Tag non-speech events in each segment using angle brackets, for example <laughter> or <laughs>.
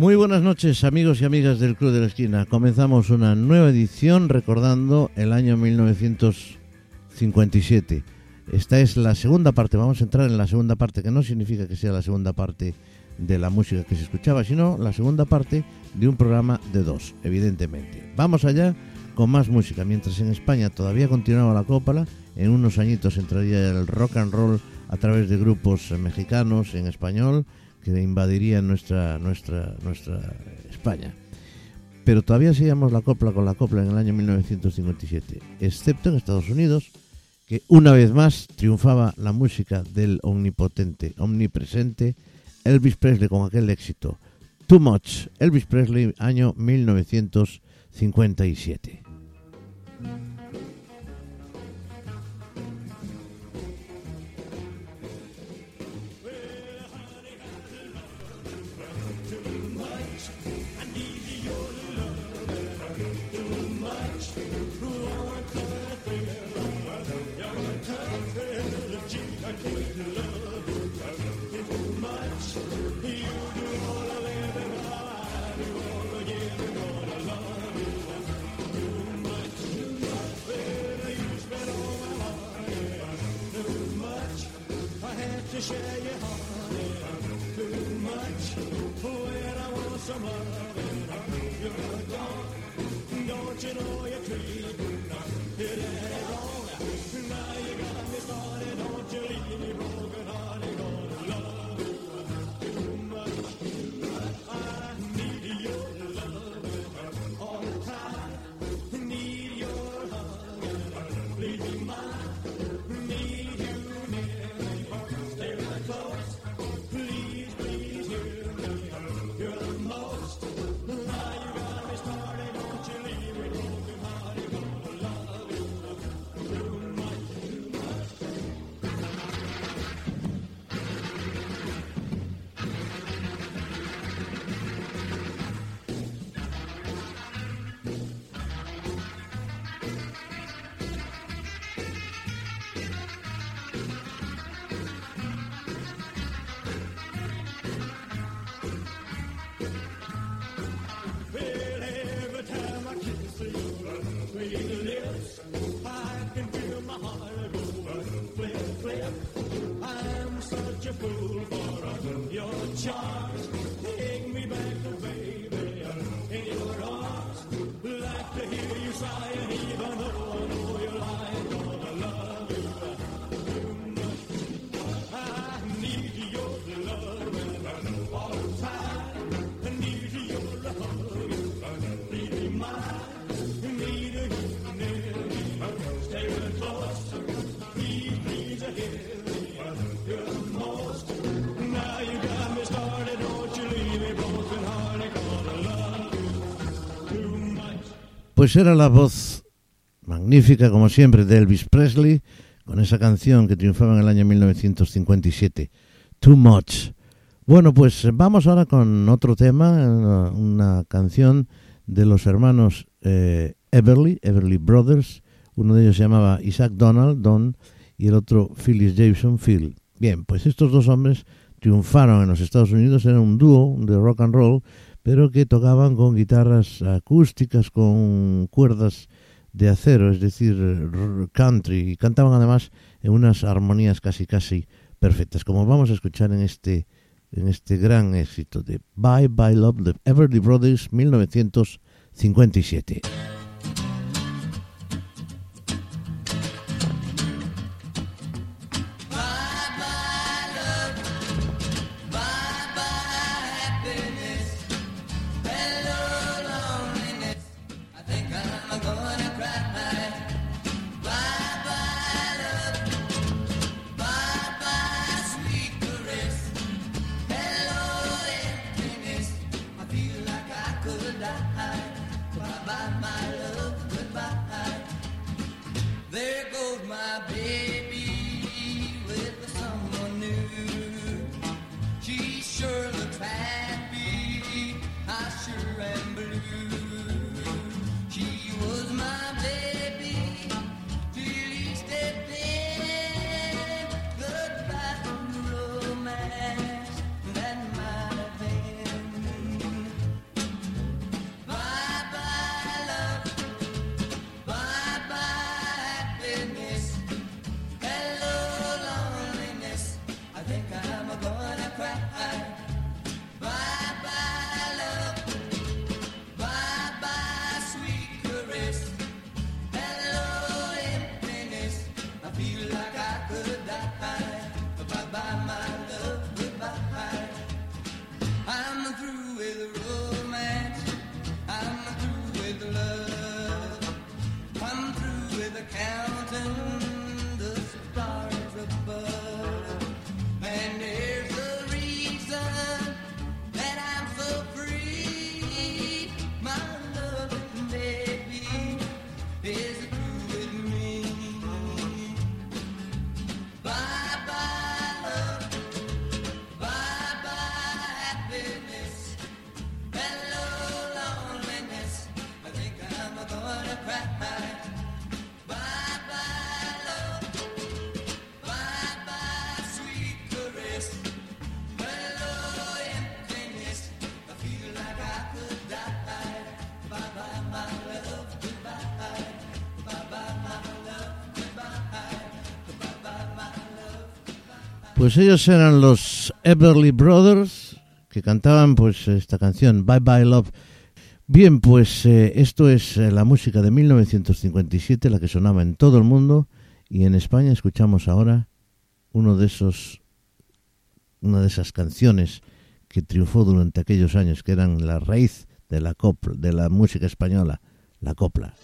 Muy buenas noches amigos y amigas del Club de la Esquina. Comenzamos una nueva edición recordando el año 1957. Esta es la segunda parte, vamos a entrar en la segunda parte, que no significa que sea la segunda parte de la música que se escuchaba, sino la segunda parte de un programa de dos, evidentemente. Vamos allá con más música, mientras en España todavía continuaba la cópala, en unos añitos entraría el rock and roll a través de grupos mexicanos en español que invadirían nuestra, nuestra, nuestra España. Pero todavía seguíamos la copla con la copla en el año 1957, excepto en Estados Unidos, que una vez más triunfaba la música del omnipotente, omnipresente Elvis Presley con aquel éxito. Too Much, Elvis Presley, año 1957. tjejer har redan too much When I want some loving, you're gone Don't you. know Pues era la voz magnífica, como siempre, de Elvis Presley, con esa canción que triunfaba en el año 1957, Too Much. Bueno, pues vamos ahora con otro tema, una, canción de los hermanos eh, Everly, Everly Brothers. Uno de ellos se llamaba Isaac Donald, Don, y el otro Phyllis Jason, Phil. Bien, pues estos dos hombres triunfaron en los Estados Unidos, era un dúo de rock and roll, pero que tocaban con guitarras acústicas, con cuerdas de acero, es decir, country, y cantaban además en unas armonías casi casi perfectas, como vamos a escuchar en este en este gran éxito de Bye Bye Love de Everly Brothers 1957. Pues ellos eran los Everly Brothers que cantaban pues esta canción Bye Bye Love. Bien, pues eh, esto es eh, la música de 1957, la que sonaba en todo el mundo y en España escuchamos ahora uno de esos una de esas canciones que triunfó durante aquellos años que eran la raíz de la copla, de la música española, la copla.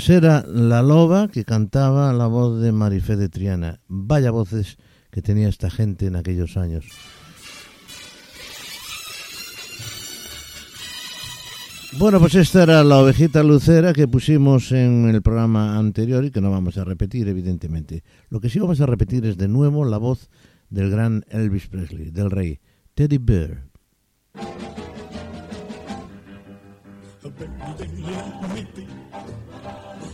Pues era la loba que cantaba la voz de Marifé de Triana. Vaya voces que tenía esta gente en aquellos años. Bueno, pues esta era la ovejita lucera que pusimos en el programa anterior y que no vamos a repetir, evidentemente. Lo que sí vamos a repetir es de nuevo la voz del gran Elvis Presley, del rey, Teddy Bear.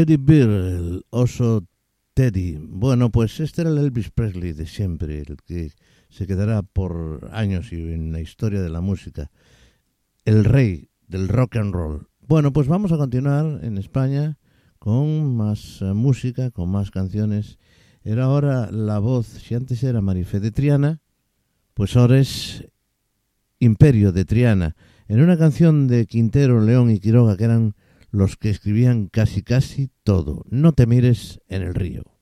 Teddy Bear, el oso Teddy. Bueno, pues este era el Elvis Presley de siempre, el que se quedará por años y en la historia de la música. El rey del rock and roll. Bueno, pues vamos a continuar en España con más eh, música, con más canciones. Era ahora la voz, si antes era Marifé de Triana, pues ahora es Imperio de Triana. En una canción de Quintero, León y Quiroga, que eran los que escribían casi casi todo. No te mires en el río.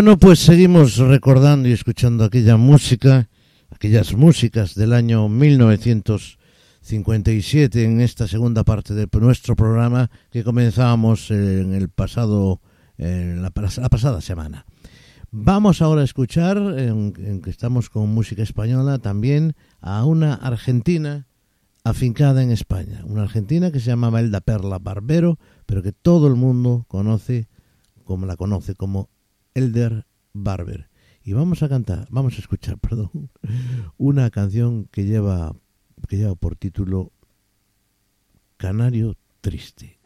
Bueno, pues seguimos recordando y escuchando aquella música, aquellas músicas del año 1957 en esta segunda parte de nuestro programa que comenzábamos en el pasado, en la, pas- la pasada semana. Vamos ahora a escuchar, en, en que estamos con música española, también a una argentina afincada en España. Una argentina que se llamaba Elda Perla Barbero, pero que todo el mundo conoce, como la conoce, como Elder Barber. Y vamos a cantar, vamos a escuchar, <laughs> perdón, una canción que lleva, que lleva por título Canario Triste.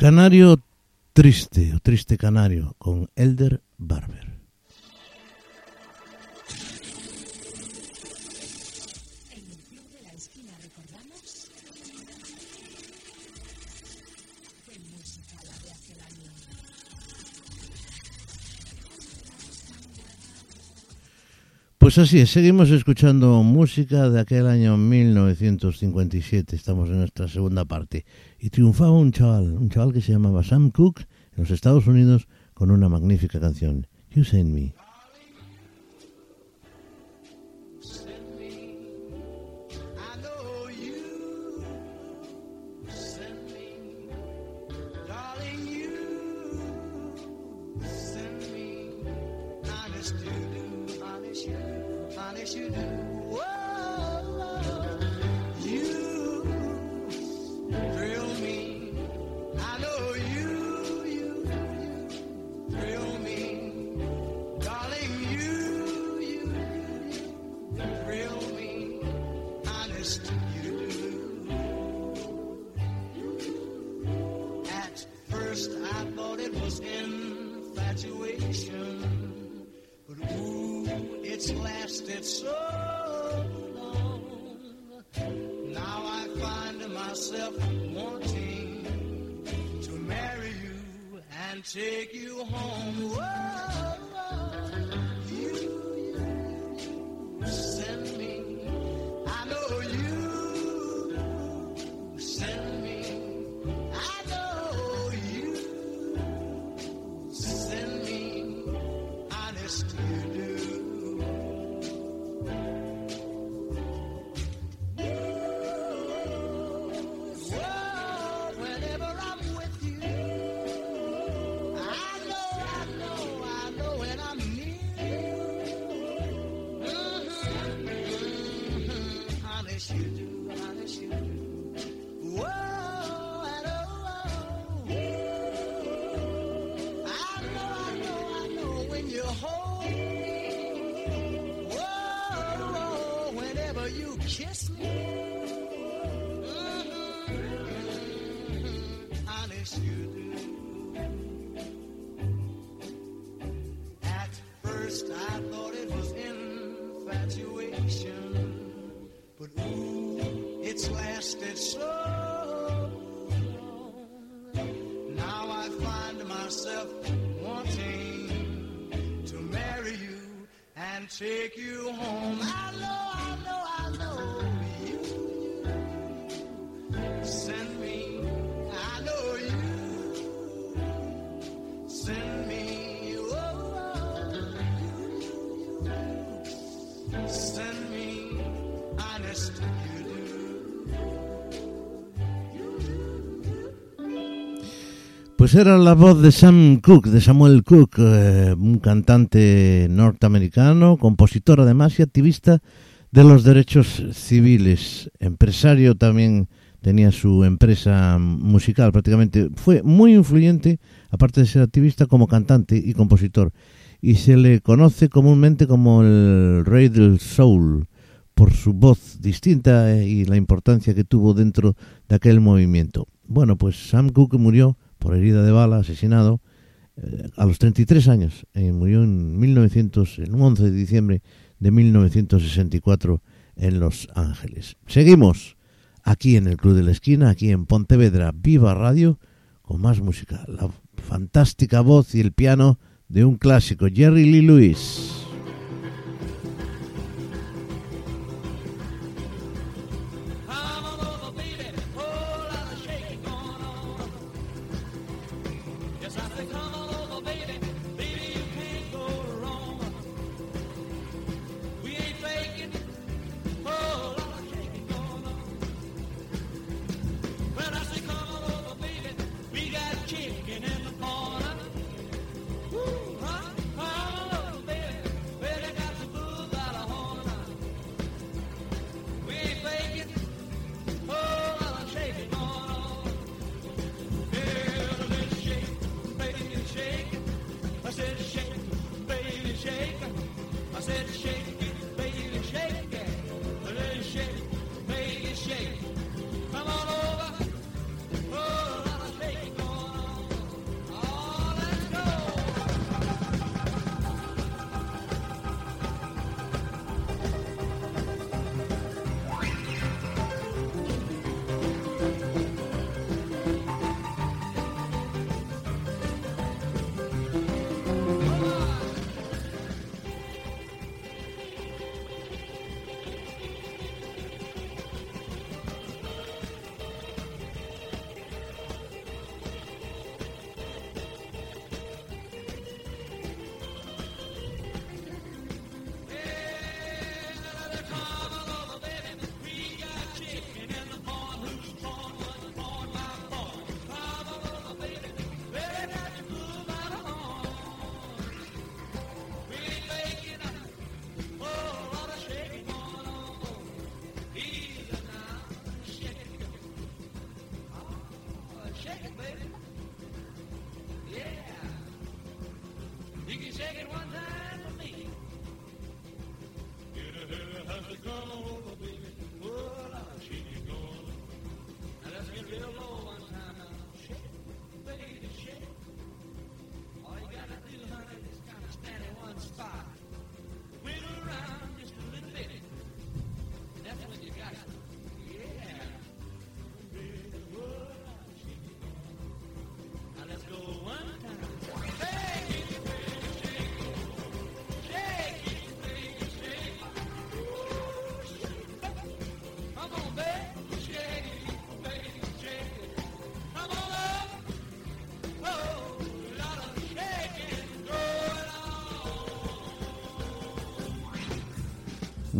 Canario Triste, o Triste Canario, con Elder Barber. Pues así es, seguimos escuchando música de aquel año 1957, estamos en nuestra segunda parte, y triunfaba un chaval, un chaval que se llamaba Sam Cooke en los Estados Unidos con una magnífica canción, You Send Me. Take you home. Pues era la voz de Sam Cooke, de Samuel Cook, eh, un cantante norteamericano, compositor además y activista de los derechos civiles. Empresario también tenía su empresa musical prácticamente. Fue muy influyente, aparte de ser activista, como cantante y compositor. Y se le conoce comúnmente como el rey del soul por su voz distinta eh, y la importancia que tuvo dentro de aquel movimiento. Bueno, pues Sam Cooke murió por herida de bala, asesinado, eh, a los 33 años. Eh, murió en 1900, en un 11 de diciembre de 1964 en Los Ángeles. Seguimos aquí en el Club de la Esquina, aquí en Pontevedra Viva Radio, con más música. La fantástica voz y el piano de un clásico, Jerry Lee Lewis.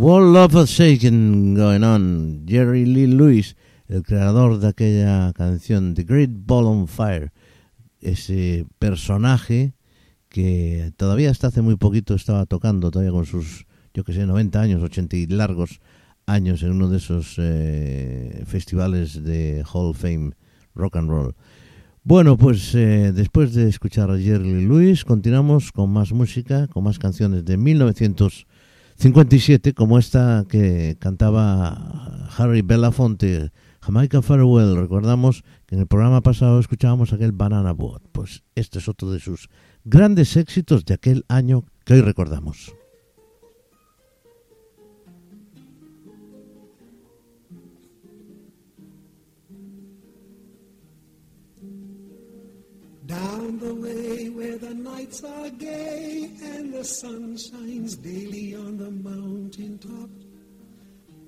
Wall of Shaking Going On. Jerry Lee Lewis, el creador de aquella canción, The Great Ball on Fire. Ese personaje que todavía hasta hace muy poquito estaba tocando, todavía con sus, yo que sé, 90 años, 80 y largos años en uno de esos eh, festivales de Hall of Fame Rock and Roll. Bueno, pues eh, después de escuchar a Jerry Lee Lewis, continuamos con más música, con más canciones de 1957, como esta que cantaba Harry Belafonte, Jamaica Farewell. Recordamos que en el programa pasado escuchábamos aquel Banana Boat. Pues este es otro de sus grandes éxitos de aquel año que hoy recordamos. Where the nights are gay and the sun shines daily on the mountain top.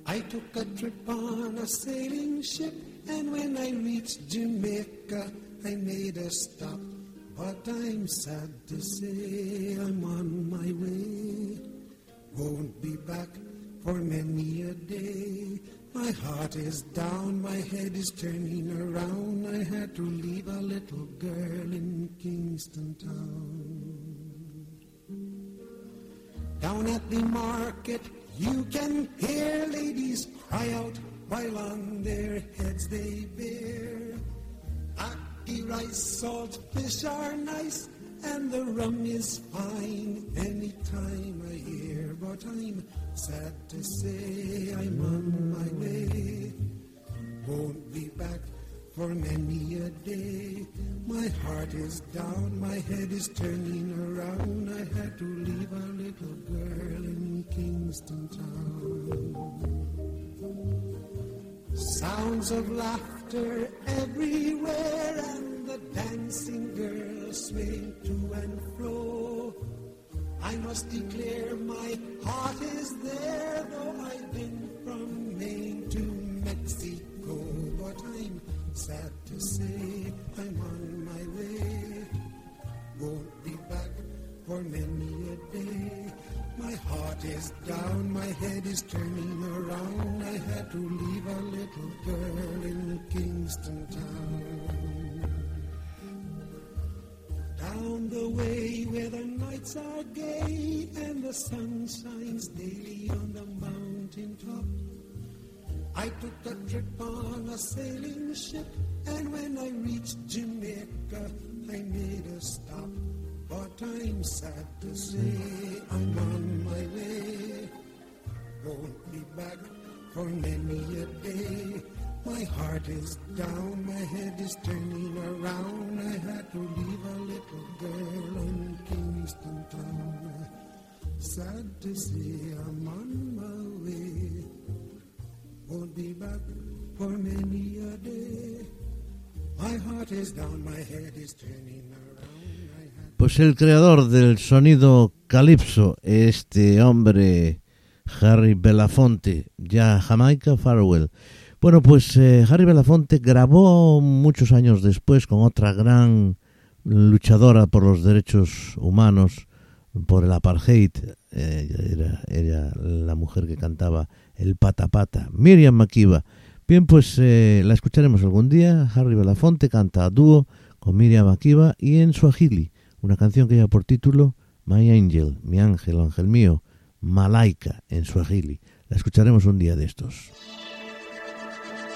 I took a trip on a sailing ship, and when I reached Jamaica, I made a stop. But I'm sad to say I'm on my way. Won't be back for many a day. My heart is down, my head is turning around. I had to leave a little girl in Kingston Town. Down at the market, you can hear ladies cry out while on their heads they bear. Ackee rice, salt fish are nice, and the rum is fine any time I hear. But I'm sad to say I'm on my way. Won't be back for many a day. My heart is down, my head is turning around. I had to leave a little girl in Kingston Town. Sounds of laughter everywhere, and the dancing girls swing to and fro. I must declare my heart is there, though I've been from Maine to Mexico. But I'm sad to say I'm on my way. Won't be back for many a day. My heart is down, my head is turning around. I had to leave a little girl in Kingston Town. Down the way where the nights are gay and the sun shines daily on the mountain top. I took a trip on a sailing ship, and when I reached Jamaica, I made a stop. But I'm sad to say I'm on my way. Won't be back for many a day. My heart is down, my head is turning around. I had to leave a little girl in Kingston Town. Sad to say I'm on my way. Won't be back for many a day. My heart is down, my head is turning around. Pues el creador del sonido calipso, este hombre Harry Belafonte, ya Jamaica Farewell. Bueno, pues eh, Harry Belafonte grabó muchos años después con otra gran luchadora por los derechos humanos, por el apartheid. Eh, era, la mujer que cantaba el pata pata, Miriam Makiba. Bien, pues eh, la escucharemos algún día. Harry Belafonte canta a dúo con Miriam Makiba y en Swahili, una canción que lleva por título My Angel, mi ángel, ángel mío, Malaika en Swahili. La escucharemos un día de estos.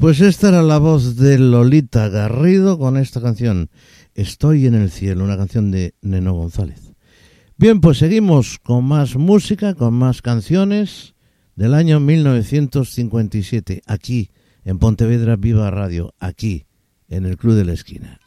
Pues esta era la voz de Lolita Garrido con esta canción Estoy en el cielo, una canción de Neno González. Bien, pues seguimos con más música, con más canciones del año 1957, aquí en Pontevedra Viva Radio, aquí en el Club de la Esquina.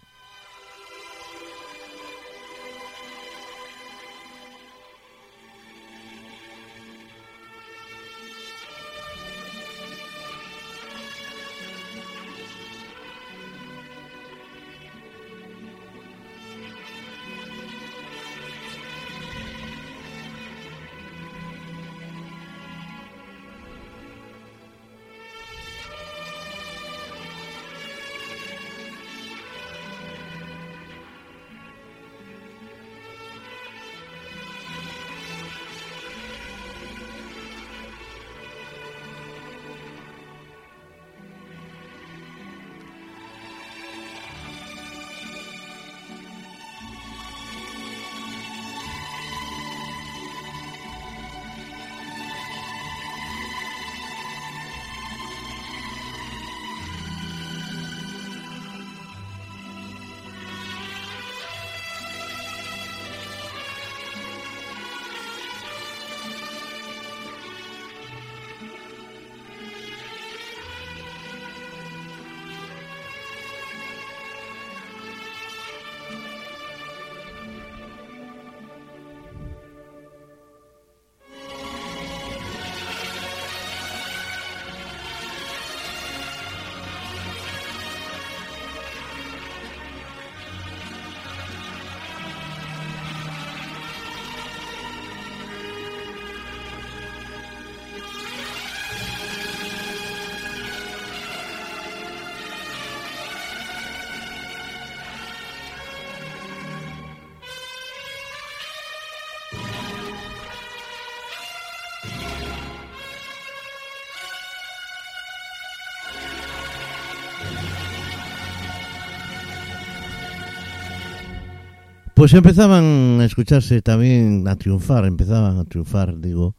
Pues empezaban a escucharse también a triunfar, empezaban a triunfar, digo,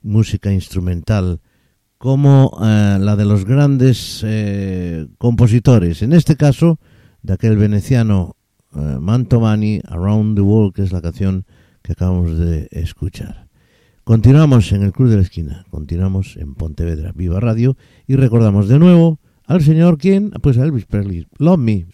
música instrumental como eh, la de los grandes eh, compositores, en este caso de aquel veneciano eh, Mantovani, Around the World, que es la canción que acabamos de escuchar. Continuamos en el Club de la Esquina, continuamos en Pontevedra, Viva Radio, y recordamos de nuevo al señor, ¿quién? Pues a Elvis Presley, Love Me.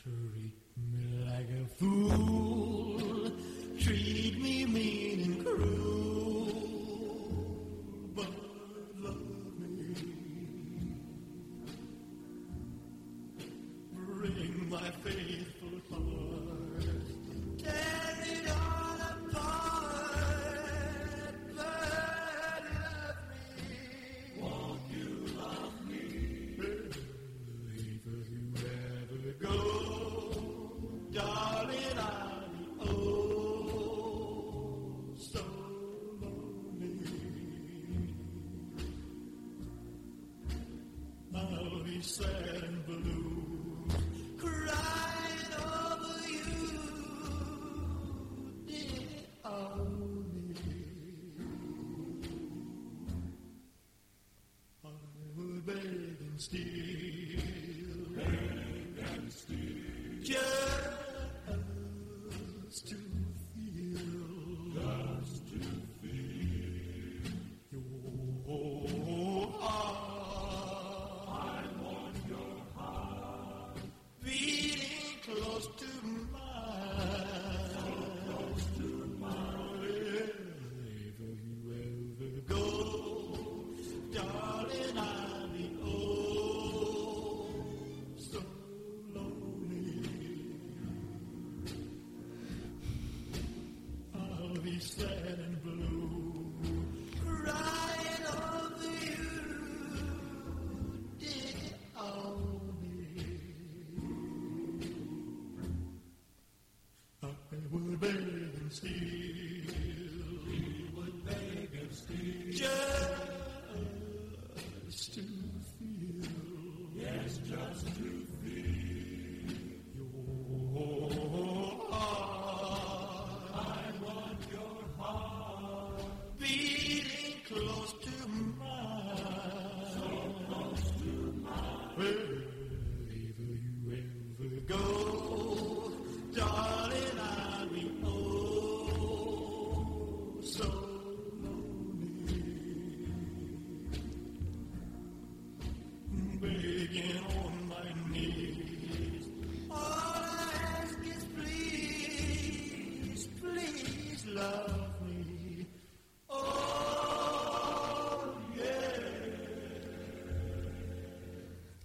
Sad and blue, crying over you, dear Ollie. I would beg and steal,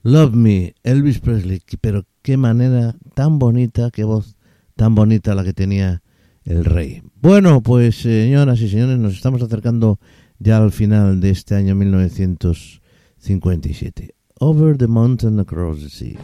Love Me, Elvis Presley, pero qué manera tan bonita, qué voz tan bonita la que tenía el rey. Bueno, pues señoras y señores, nos estamos acercando ya al final de este año 1957. Over the Mountain Across the Sea.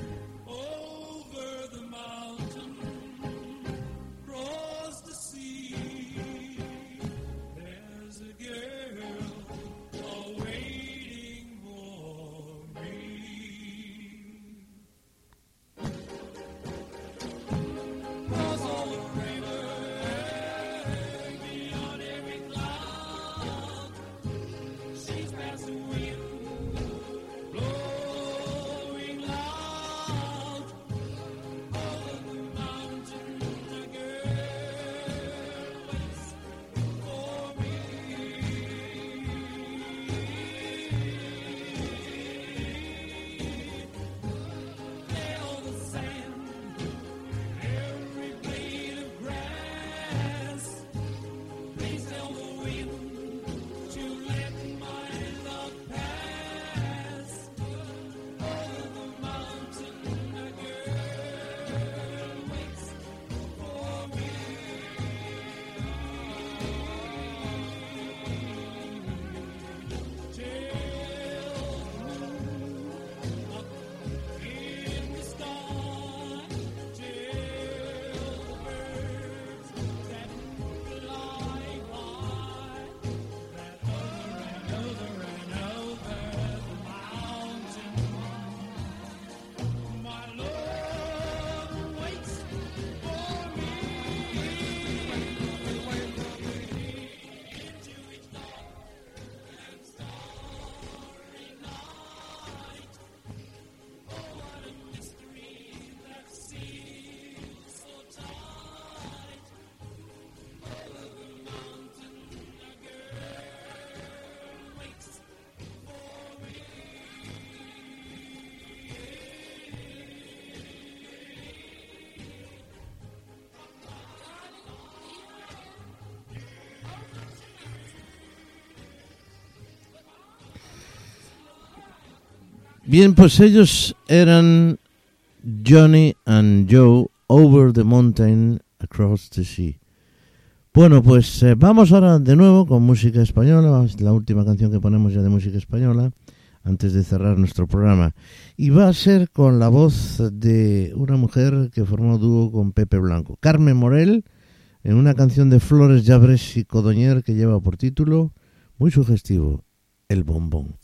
Bien, pues ellos eran Johnny and Joe Over the Mountain Across the Sea. Bueno, pues eh, vamos ahora de nuevo con música española, es la última canción que ponemos ya de música española antes de cerrar nuestro programa. Y va a ser con la voz de una mujer que formó dúo con Pepe Blanco, Carmen Morel, en una canción de Flores Llabres y Codoñer que lleva por título, muy sugestivo, El Bombón.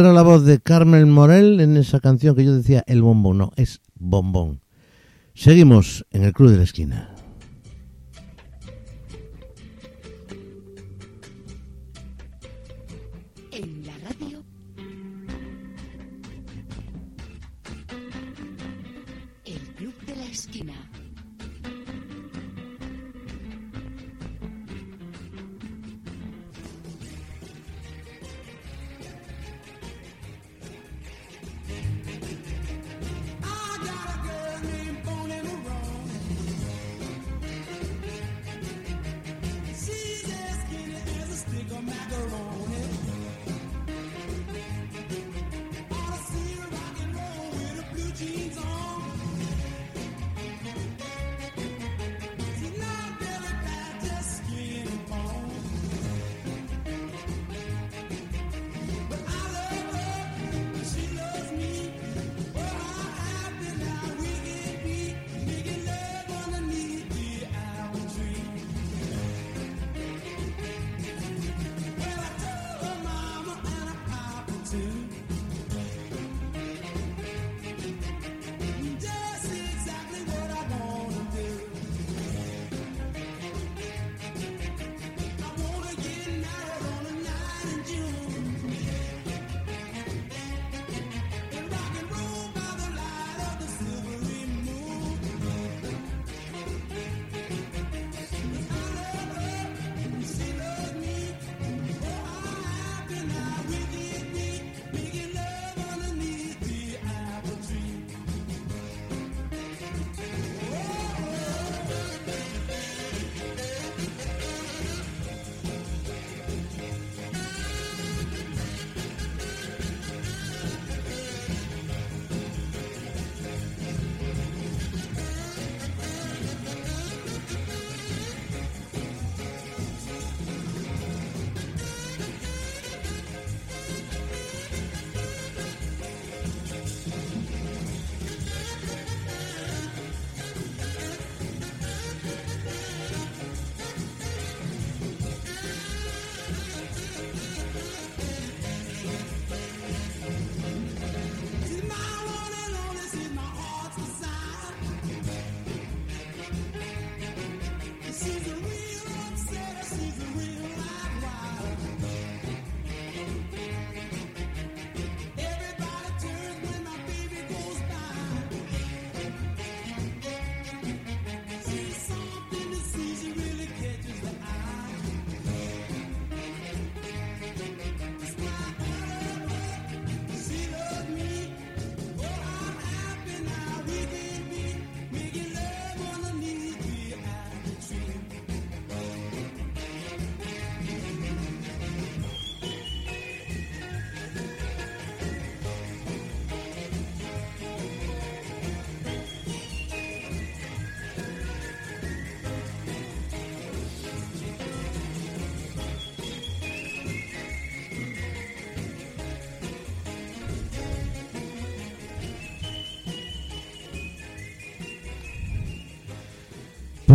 era la voz de Carmen Morel en esa canción que yo decía El Bombón. No, es Bombón. Seguimos en el Club de la Esquina.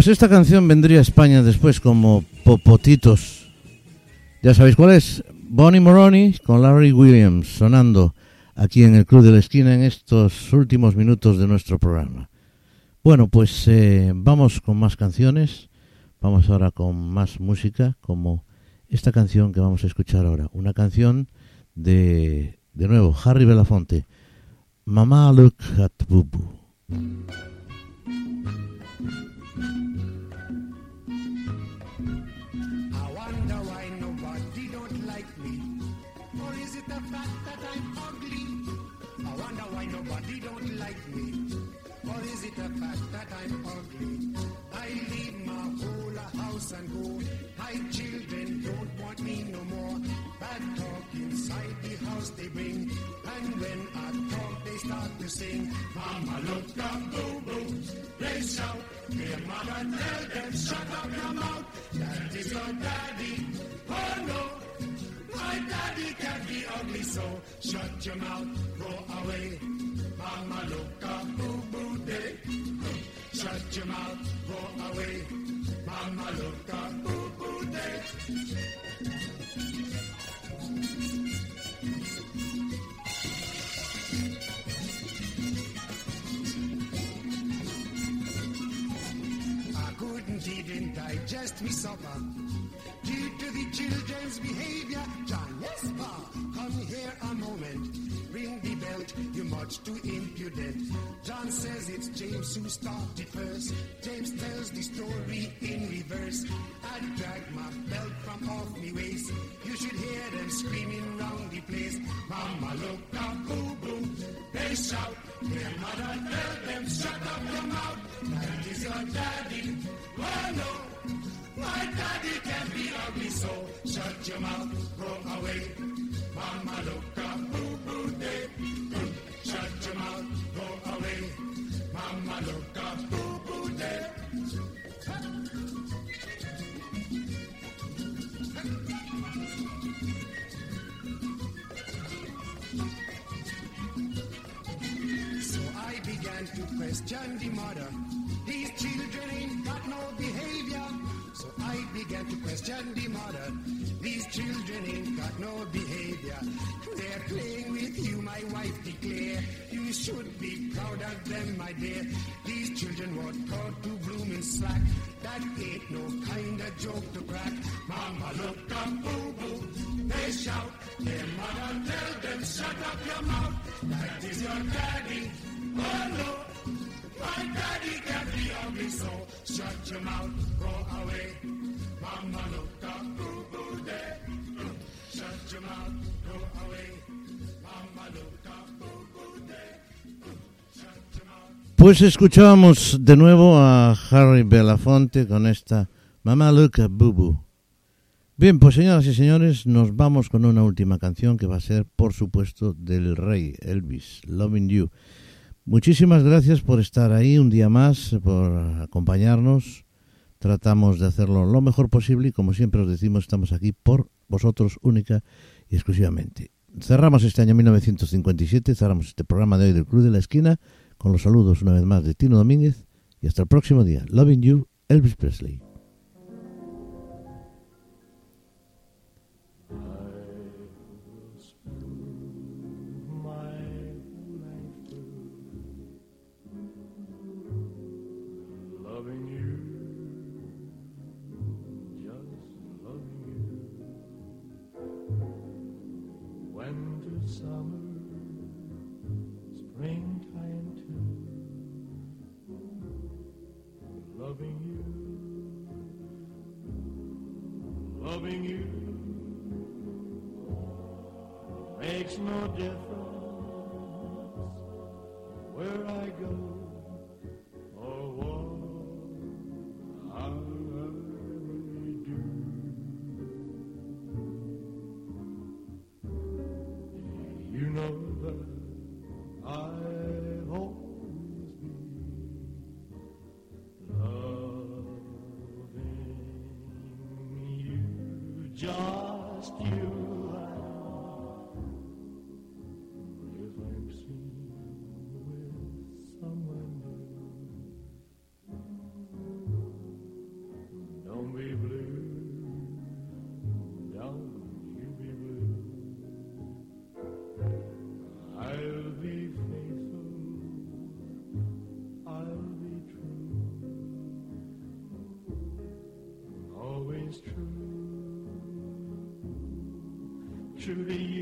Pues esta canción vendría a España después como Popotitos. Ya sabéis cuál es. Bonnie Moroni con Larry Williams sonando aquí en el Club de la Esquina en estos últimos minutos de nuestro programa. Bueno, pues eh, vamos con más canciones. Vamos ahora con más música, como esta canción que vamos a escuchar ahora. Una canción de, de nuevo, Harry Belafonte. Mamá look at Bubu. It the fact that I'm ugly? I leave my whole house and go. My children don't want me no more. Bad talk inside the house they bring. And when I talk, they start to sing. Mama, look up, boo boo. They shout. Their mother tell them, shut up your mouth. That is your daddy. Oh no. My daddy can't be ugly, so shut your mouth, go away. Mama, up, boo boo day. Shut your mouth, go away. Mama, up, boo boo day. I couldn't even digest me supper due to the children's behavior. John, yes, pa, come here a moment. Much too impudent. John says it's James who started first. James tells the story in reverse. I dragged my belt from off me waist. You should hear them screaming round the place. Mama, look out, boo boo. They shout. Their mother tell them, shut up your mouth. That is your daddy. Oh no. My daddy can be ugly, so shut your mouth, go away. Mama, look up, boo boo day. Shut your mouth, go away. Mama, boo boo day. So I began to question the mother. These children ain't got no behavior. So I began to question the mother. These children ain't got no behavior. They're playing with you, my wife declare. You should be proud of them, my dear. These children were taught to bloom in slack. That ain't no kind of joke to crack. Mama, look up, boo boo. They shout. Their mother tell them, shut up your mouth. That is your daddy. Oh no. Pues escuchábamos de nuevo a Harry Belafonte con esta Mamá Luca Boo. Bien, pues señoras y señores, nos vamos con una última canción que va a ser, por supuesto, del rey Elvis, Loving You. Muchísimas gracias por estar ahí un día más, por acompañarnos. Tratamos de hacerlo lo mejor posible y como siempre os decimos, estamos aquí por vosotros única y exclusivamente. Cerramos este año 1957, cerramos este programa de hoy del Club de la Esquina con los saludos una vez más de Tino Domínguez y hasta el próximo día. Loving You, Elvis Presley. Loving you makes no difference where I go to you.